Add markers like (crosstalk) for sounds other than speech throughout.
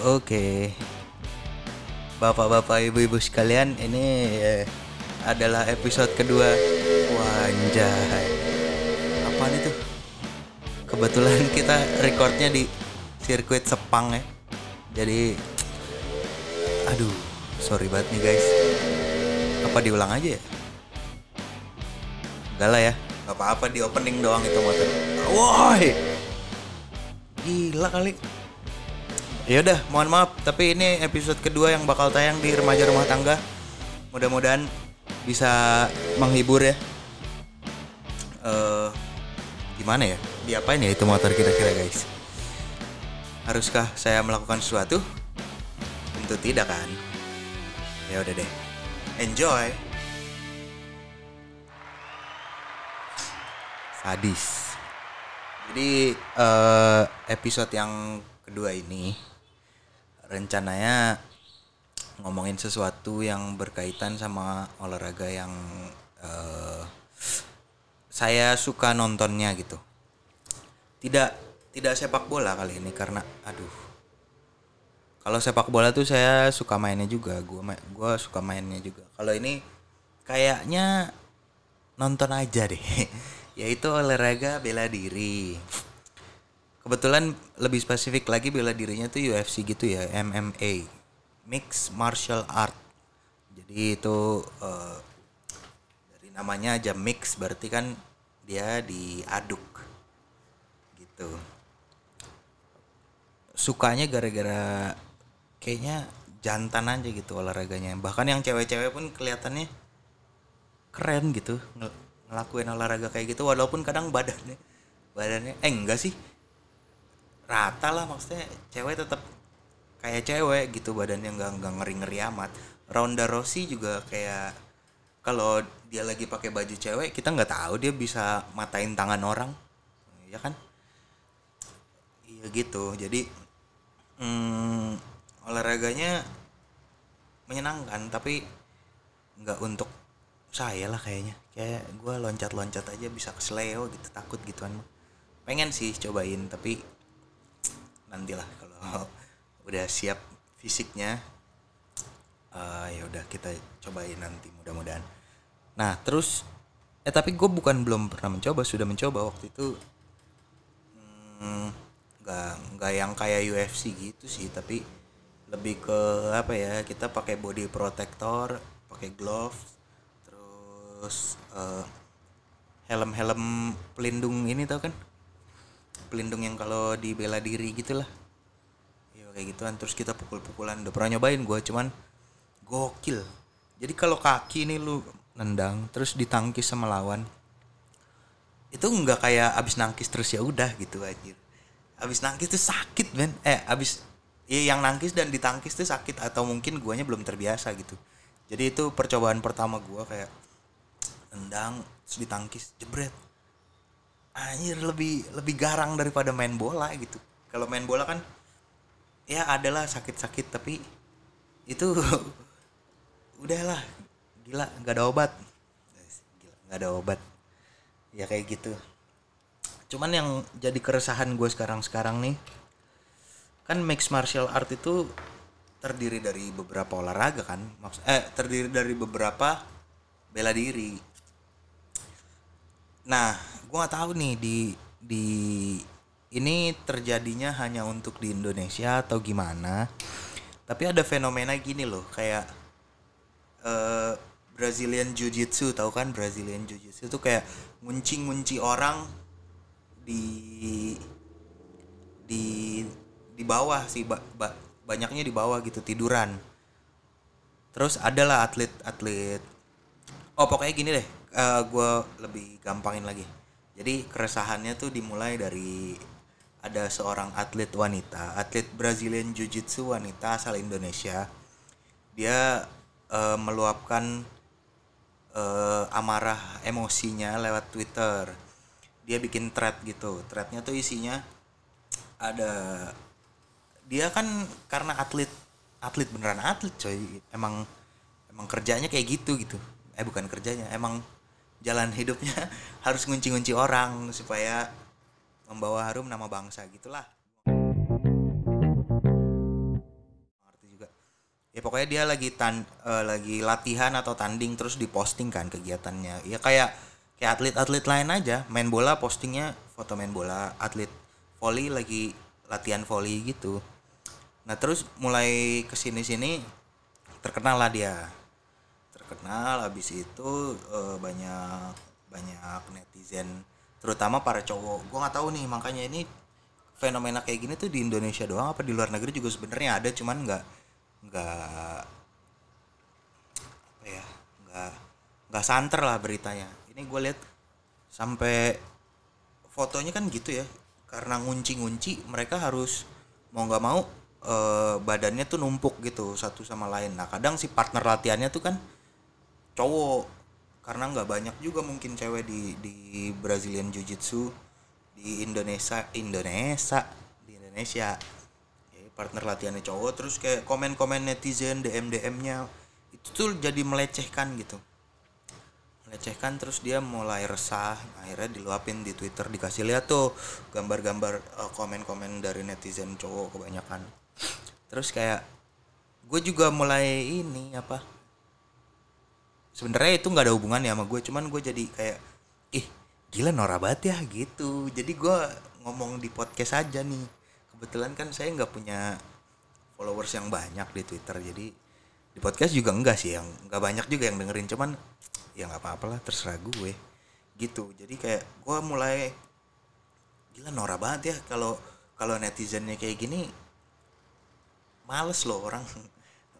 Oke. Bapak-bapak, ibu-ibu sekalian, ini eh, adalah episode kedua. Wanjay. Apaan itu? Kebetulan kita recordnya di sirkuit Sepang ya. Jadi aduh, sorry banget nih guys. Apa diulang aja ya? Enggak lah ya. Gak apa-apa di opening doang itu motor. Woi. Gila kali. Ya udah, mohon maaf, tapi ini episode kedua yang bakal tayang di remaja rumah tangga. Mudah-mudahan bisa menghibur ya. Eh gimana ya? Diapain ya itu motor kira-kira guys? Haruskah saya melakukan sesuatu? Tentu tidak kan. Ya udah deh. Enjoy. Sadis. Jadi eh, episode yang kedua ini rencananya ngomongin sesuatu yang berkaitan sama olahraga yang eh, saya suka nontonnya gitu. Tidak tidak sepak bola kali ini karena aduh. Kalau sepak bola tuh saya suka mainnya juga, gua gua suka mainnya juga. Kalau ini kayaknya nonton aja deh. (laughs) Yaitu olahraga bela diri. Kebetulan lebih spesifik lagi bela dirinya tuh UFC gitu ya, MMA, Mixed Martial Art. Jadi itu eh, dari namanya aja mix berarti kan dia diaduk gitu. Sukanya gara-gara kayaknya jantan aja gitu olahraganya. Bahkan yang cewek-cewek pun kelihatannya keren gitu ngel- ngelakuin olahraga kayak gitu walaupun kadang badannya badannya eh enggak sih rata lah maksudnya cewek tetap kayak cewek gitu badannya nggak nggak ngeri ngeri amat. Ronda Rousey juga kayak kalau dia lagi pakai baju cewek kita nggak tahu dia bisa matain tangan orang. Ya kan? Iya gitu. Jadi hmm, olahraganya menyenangkan tapi nggak untuk saya lah kayaknya. Kayak gue loncat-loncat aja bisa kesleo gitu takut gituan pengen sih cobain tapi nantilah kalau (laughs) udah siap fisiknya eh, ya udah kita cobain nanti mudah-mudahan. Nah terus eh tapi gue bukan belum pernah mencoba sudah mencoba waktu itu hmm, nggak nggak yang kayak UFC gitu sih tapi lebih ke apa ya kita pakai body protector pakai gloves terus eh, helm-helm pelindung ini tau kan pelindung yang kalau di bela diri gitulah. Ya kayak gituan. Terus kita pukul-pukulan. Udah pernah nyobain gue cuman gokil. Jadi kalau kaki ini lu nendang terus ditangkis sama lawan itu nggak kayak abis nangkis terus ya udah gitu aja abis nangkis tuh sakit men. Eh abis ya yang nangkis dan ditangkis tuh sakit atau mungkin guanya belum terbiasa gitu. Jadi itu percobaan pertama gua kayak nendang terus ditangkis jebret anjir lebih lebih garang daripada main bola gitu. Kalau main bola kan ya adalah sakit-sakit tapi itu (laughs) udahlah gila nggak ada obat. Gila nggak ada obat. Ya kayak gitu. Cuman yang jadi keresahan gue sekarang sekarang nih kan mixed martial art itu terdiri dari beberapa olahraga kan? Maks eh terdiri dari beberapa bela diri. Nah gue nggak tahu nih di di ini terjadinya hanya untuk di Indonesia atau gimana. Tapi ada fenomena gini loh kayak eh, Brazilian Jiu Jitsu tahu kan Brazilian Jiu Jitsu itu kayak ngunci-ngunci orang di di di bawah sih ba- ba- banyaknya di bawah gitu tiduran. Terus adalah atlet-atlet. Oh pokoknya gini deh gue lebih gampangin lagi jadi keresahannya tuh dimulai dari ada seorang atlet wanita atlet Brazilian Jiu Jitsu wanita asal Indonesia dia eh, meluapkan eh, amarah emosinya lewat Twitter. Dia bikin thread gitu. Threadnya tuh isinya ada dia kan karena atlet atlet beneran atlet coy. Emang emang kerjanya kayak gitu gitu. Eh bukan kerjanya, emang jalan hidupnya (laughs) harus ngunci-ngunci orang supaya membawa harum nama bangsa gitulah. ya pokoknya dia lagi tan eh, lagi latihan atau tanding terus diposting kan kegiatannya. Ya kayak kayak atlet-atlet lain aja. Main bola postingnya foto main bola atlet volley lagi latihan volley gitu. Nah terus mulai ke sini sini terkenal lah dia terkenal habis itu eh, banyak banyak netizen terutama para cowok. Gue nggak tahu nih makanya ini fenomena kayak gini tuh di Indonesia doang apa di luar negeri juga sebenarnya ada cuman nggak nggak apa ya nggak nggak santer lah beritanya. Ini gue lihat sampai fotonya kan gitu ya karena ngunci-ngunci mereka harus mau nggak mau eh, badannya tuh numpuk gitu satu sama lain. Nah kadang si partner latihannya tuh kan cowok. Karena nggak banyak juga mungkin cewek di di Brazilian Jiu Jitsu di Indonesia Indonesia di Indonesia. Ya, partner latihannya cowok terus kayak komen-komen netizen DM DM-nya itu tuh jadi melecehkan gitu. Melecehkan terus dia mulai resah akhirnya diluapin di Twitter dikasih lihat tuh gambar-gambar eh, komen-komen dari netizen cowok kebanyakan. Terus kayak gue juga mulai ini apa sebenarnya itu nggak ada hubungannya sama gue cuman gue jadi kayak ih gila Nora banget ya gitu. Jadi gue ngomong di podcast aja nih. Kebetulan kan saya nggak punya followers yang banyak di Twitter jadi di podcast juga enggak sih yang nggak banyak juga yang dengerin cuman ya nggak apa-apa lah terserah gue gitu. Jadi kayak gue mulai gila Nora banget ya kalau kalau netizennya kayak gini males loh orang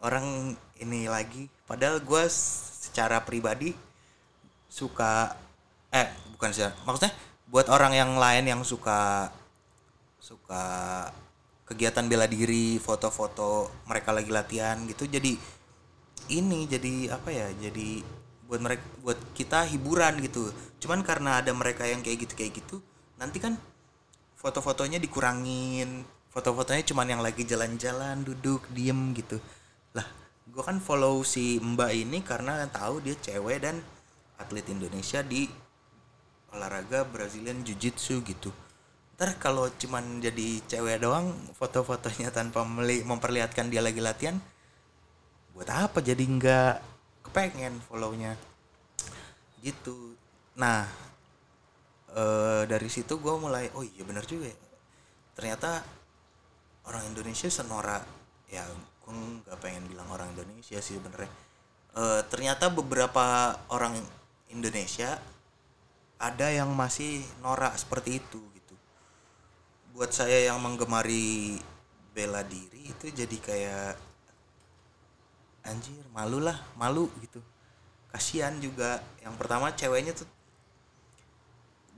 orang ini lagi. Padahal gue secara pribadi suka eh bukan sih maksudnya buat orang yang lain yang suka suka kegiatan bela diri foto-foto mereka lagi latihan gitu jadi ini jadi apa ya jadi buat mereka buat kita hiburan gitu. Cuman karena ada mereka yang kayak gitu kayak gitu nanti kan foto-fotonya dikurangin. Foto-fotonya cuman yang lagi jalan-jalan duduk diem gitu lah gue kan follow si mbak ini karena tahu dia cewek dan atlet Indonesia di olahraga Brazilian Jiu Jitsu gitu. Ntar kalau cuman jadi cewek doang foto-fotonya tanpa memperlihatkan dia lagi latihan buat apa jadi nggak kepengen follownya? Gitu. Nah eh, dari situ gue mulai oh iya bener juga ya. ternyata orang Indonesia senora ya nggak pengen bilang orang Indonesia sih sebenarnya. Eh, ternyata beberapa orang Indonesia ada yang masih norak seperti itu gitu. Buat saya yang menggemari bela diri itu jadi kayak anjir malu lah malu gitu. Kasihan juga. Yang pertama ceweknya tuh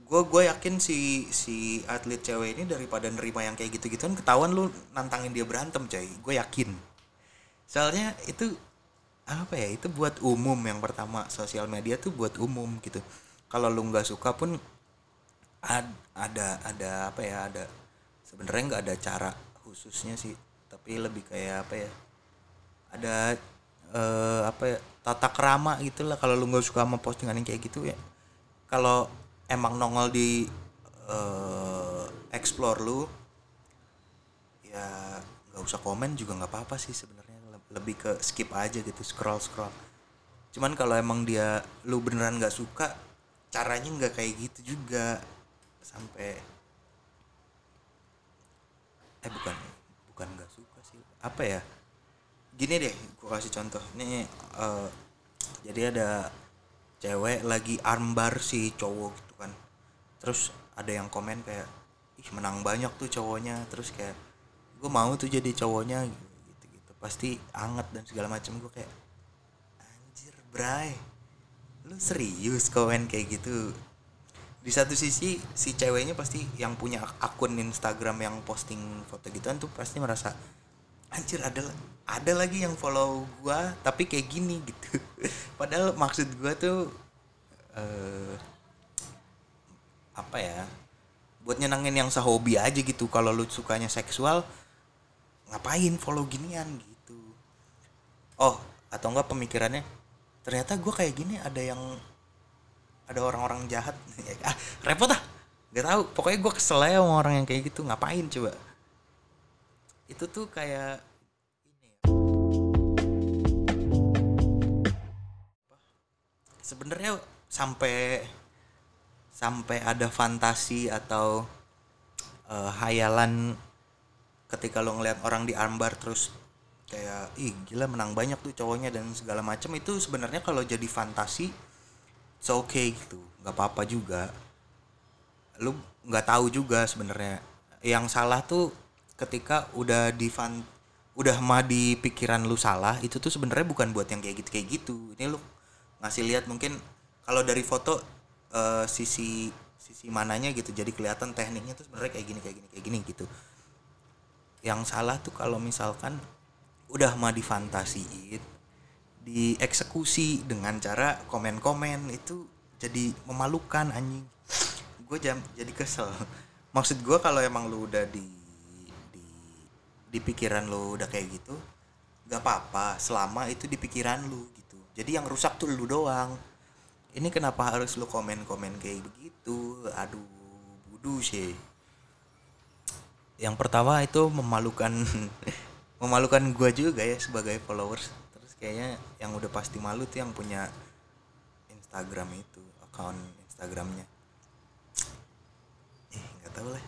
gue gue yakin si si atlet cewek ini daripada nerima yang kayak gitu gituan ketahuan lu nantangin dia berantem coy. Gue yakin soalnya itu apa ya itu buat umum yang pertama sosial media tuh buat umum gitu. Kalau lu nggak suka pun ad- ada ada apa ya ada sebenarnya nggak ada cara khususnya sih. Tapi lebih kayak apa ya ada eh, apa ya tata kerama gitulah. Kalau lu nggak suka sama postingan yang kayak gitu ya kalau emang nongol di eh, explore lu ya nggak usah komen juga nggak apa-apa sih sebenarnya lebih ke skip aja gitu scroll scroll. Cuman kalau emang dia lu beneran nggak suka caranya nggak kayak gitu juga. Sampai eh bukan bukan nggak suka sih. Apa ya? Gini deh gua kasih contoh. Nih eh, jadi ada cewek lagi armbar si cowok gitu kan. Terus ada yang komen kayak ih menang banyak tuh cowoknya. Terus kayak gue mau tuh jadi cowoknya. gitu pasti anget dan segala macam gue kayak anjir bray lu serius komen kayak gitu? Di satu sisi si ceweknya pasti yang punya ak- akun Instagram yang posting foto gituan tuh pasti merasa anjir ada ada lagi yang follow gua tapi kayak gini gitu. (laughs) Padahal maksud gua tuh eh apa ya buat nyenengin yang sehobi aja gitu. Kalau lu sukanya seksual ngapain follow ginian gitu oh atau enggak pemikirannya ternyata gue kayak gini ada yang ada orang-orang jahat. (laughs) Ya, ah repot ah gak tahu. Pokoknya gue kesel ya sama orang yang kayak gitu ngapain coba? Itu tuh kayak ini ya. sebenarnya sampai sampai ada fantasi atau eh, uh, hayalan ketika lo ngeliat orang di armbar terus kayak ih gila menang banyak tuh cowoknya dan segala macam itu sebenarnya kalau jadi fantasi it's okay gitu nggak apa-apa juga. Lu nggak tahu juga sebenarnya. Yang salah tuh ketika udah di fan udah mah di pikiran lu salah itu tuh sebenarnya bukan buat yang kayak gitu kayak gitu. Ini lu ngasih lihat mungkin kalau dari foto eh, sisi sisi mananya gitu jadi kelihatan tekniknya tuh sebenarnya kayak gini kayak gini kayak gini gitu. Yang salah tuh kalau misalkan udah mah difantasiin dieksekusi dengan cara komen-komen itu jadi memalukan anjing. Gue jam jadi kesel. (laughs) Maksud gue kalau emang lu udah di di di pikiran lu udah kayak gitu gak apa-apa selama itu di pikiran lu gitu. Jadi yang rusak tuh lu doang. Ini kenapa harus lu komen-komen kayak begitu? Aduh budu sih. Yang pertama itu memalukan (laughs) memalukan gua juga ya sebagai followers. Terus kayaknya yang udah pasti malu tuh yang punya Instagram itu account Instagramnya. Eh nggak tahu lah.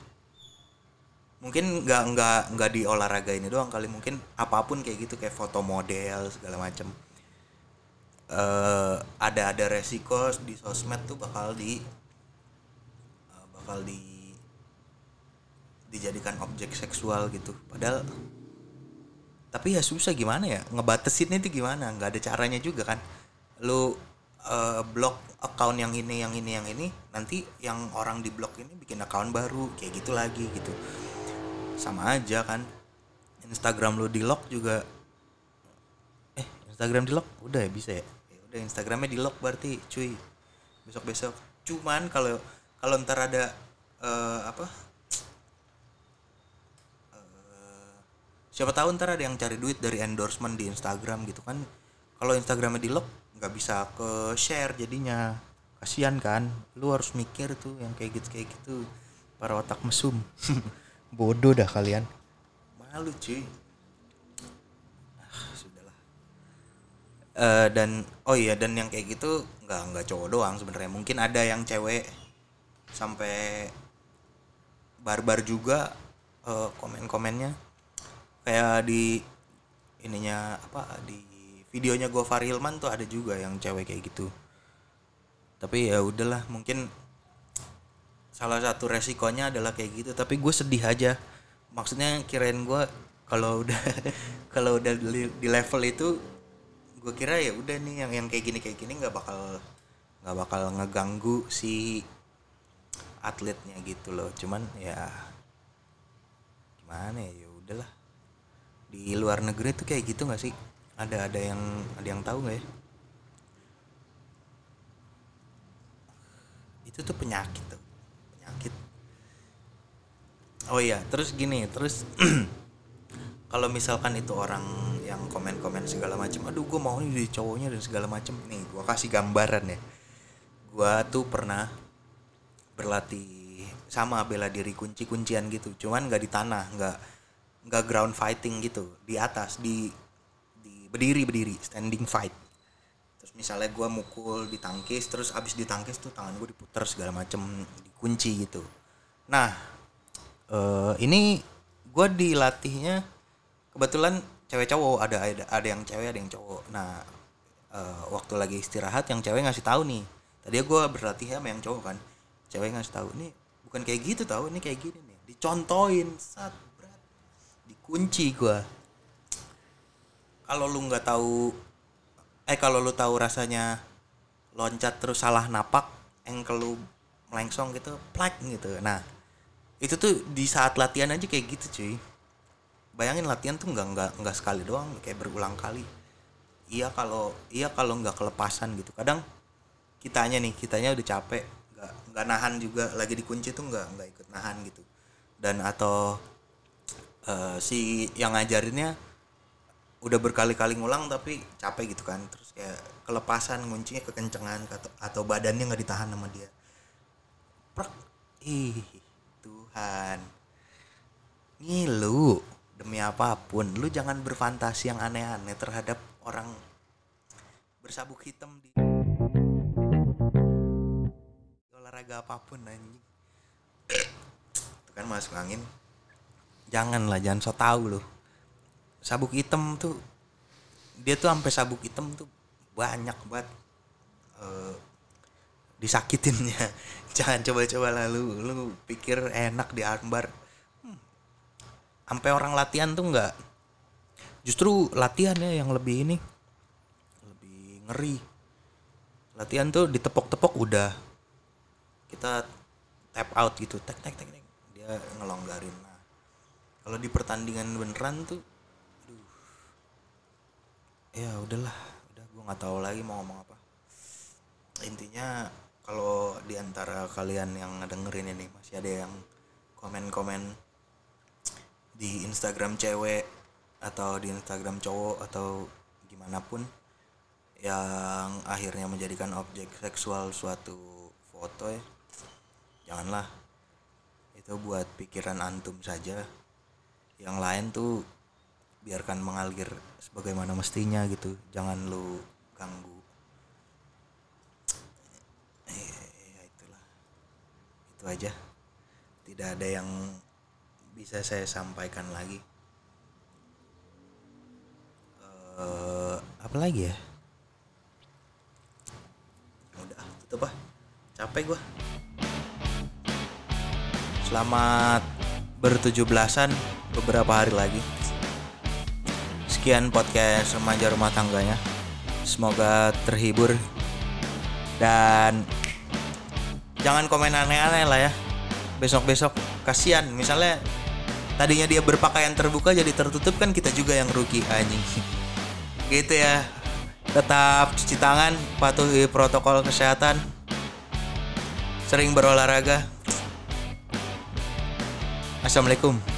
Mungkin nggak nggak nggak di olahraga ini doang kali mungkin apa pun kayak gitu kayak foto model segala macam eh ada ada resiko di sosmed tuh bakal di eh, bakal di dijadikan objek seksual gitu. Padahal tapi ya susah gimana ya? Ngebatasinnya itu gimana? Nggak ada caranya juga kan? Lu eh, blok account yang ini yang ini yang ini nanti yang orang di blok ini bikin account baru kayak gitu lagi gitu. Sama aja kan? Instagram lu di lock juga eh Instagram di lock udah ya bisa ya? Ya udah Instagramnya di lock berarti cuy. Besok besok cuman kalau kalau ntar ada eh, apa siapa tahu ntar ada yang cari duit dari endorsement di Instagram gitu kan. Kalau Instagramnya di lock nggak bisa ke share jadinya. Kasihan kan lu harus mikir tuh yang kayak gitu kayak gitu. Para otak mesum. (laughs) Bodoh dah kalian. Malu cuy. Ah, sudahlah. Eh, dan oh iya dan yang kayak gitu nggak nggak cowok doang sebenarnya. Mungkin ada yang cewek sampai barbar juga eh, komen-komennya kayak di ininya apa di videonya Gofar Hilman tuh ada juga yang cewek kayak gitu. Tapi ya udahlah mungkin salah satu resikonya adalah kayak gitu. Tapi gue sedih aja. Maksudnya kirain gue kalau udah (laughs) kalau udah di, di level itu gue kira ya udah nih yang yang kayak gini kayak gini nggak bakal nggak bakal ngeganggu si atletnya gitu loh. Cuman ya gimana ya ya udahlah di luar negeri tuh kayak gitu nggak sih? Ada ada yang ada yang tahu nggak ya? Itu tuh penyakit tuh penyakit. Oh iya terus gini terus (clears throat) kalau misalkan itu orang yang komen-komen segala macam aduh gue mau jadi cowoknya dan segala macam nih gue kasih gambaran ya. Gue tuh pernah berlatih sama bela diri kunci-kuncian gitu cuman nggak di tanah nggak nggak ground fighting gitu di atas di di berdiri berdiri standing fight. Terus misalnya gue mukul ditangkis terus abis ditangkis tuh tangan gue diputer segala macem dikunci gitu. Nah eh ini gue dilatihnya kebetulan cewek cowok ada ada ada yang cewek ada yang cowok. Nah eh, waktu lagi istirahat yang cewek ngasih tahu nih. Tadi gue berlatih sama yang cowok kan. Cewek ngasih tahu nih bukan kayak gitu tahu ini kayak gini nih. Dicontohin sat dikunci gue kalau lu nggak tahu eh kalau lu tahu rasanya loncat terus salah napak ankle lu melengsong gitu plak gitu. Nah itu tuh di saat latihan aja kayak gitu cuy. Bayangin latihan tuh nggak nggak nggak sekali doang kayak berulang kali. Iya kalau iya kalau nggak kelepasan gitu. Kadang kitanya nih kitanya udah capek nggak nggak nahan juga lagi dikunci tuh nggak nggak ikut nahan gitu. Dan atau eh, si yang ngajarinnya udah berkali-kali ngulang tapi capek gitu kan. Terus kayak kelepasan nguncinya kekencengan atau, atau badannya nggak ditahan sama dia. Prak. ih Tuhan. Ngilu demi apa pun lu jangan berfantasi yang aneh-aneh terhadap orang bersabuk hitam di olahraga apa pun anjing. Itu kan masuk angin jangan lah jangan so tau loh. Sabuk hitam tuh dia tuh sampai sabuk hitam tuh banyak banget eh, disakitinnya. (laughs) Jangan coba-coba lah lu pikir enak di armbar Hmm. sampai orang latihan tuh nggak justru latihannya yang lebih ini lebih ngeri. Latihan tuh ditepok-tepok udah kita tap out gitu tek tek tek tek. dia ngelonggarin kalau di pertandingan beneran tuh aduh. Ya udahlah udah gua nggak tahu lagi mau ngomong apa. Intinya kalau di antara kalian yang dengerin ini masih ada yang komen-komen di Instagram cewek atau di Instagram cowok atau gimana pun yang akhirnya menjadikan objek seksual suatu foto ya janganlah. Itu buat pikiran antum saja yang lain tuh biarkan mengalir sebagaimana mestinya gitu. Jangan lu ganggu. Ya itulah. Itu aja. Tidak ada yang bisa saya sampaikan lagi. Eh apa lagi ya? Udah tutup ah. Capek gua. Selamat bertujuh belasan beberapa hari lagi. Sekian podcast remaja rumah tangganya. Semoga terhibur. Dan jangan komen aneh-aneh lah ya. Besok-besok kasihan. Misalnya tadinya dia berpakaian terbuka jadi tertutup kan kita juga yang rugi anjing. (laughs) Gitu ya. Tetap cuci tangan patuhi protokol kesehatan. Sering berolahraga. Assalamualaikum